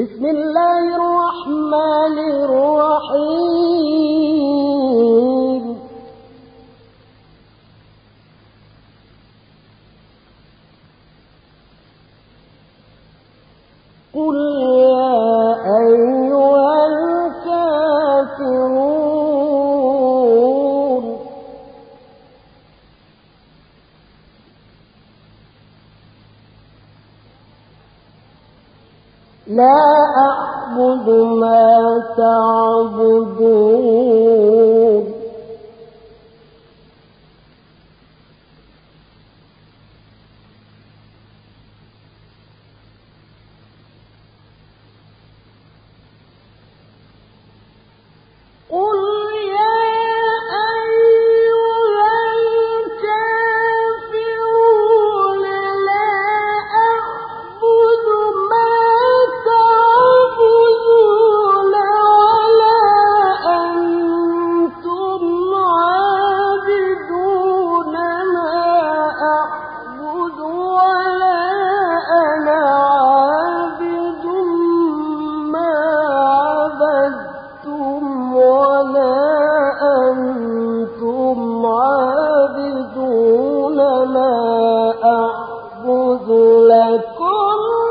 بسم الله الرحمن الرحيم. قل لا أعبد ما تعبدون أعبد لكم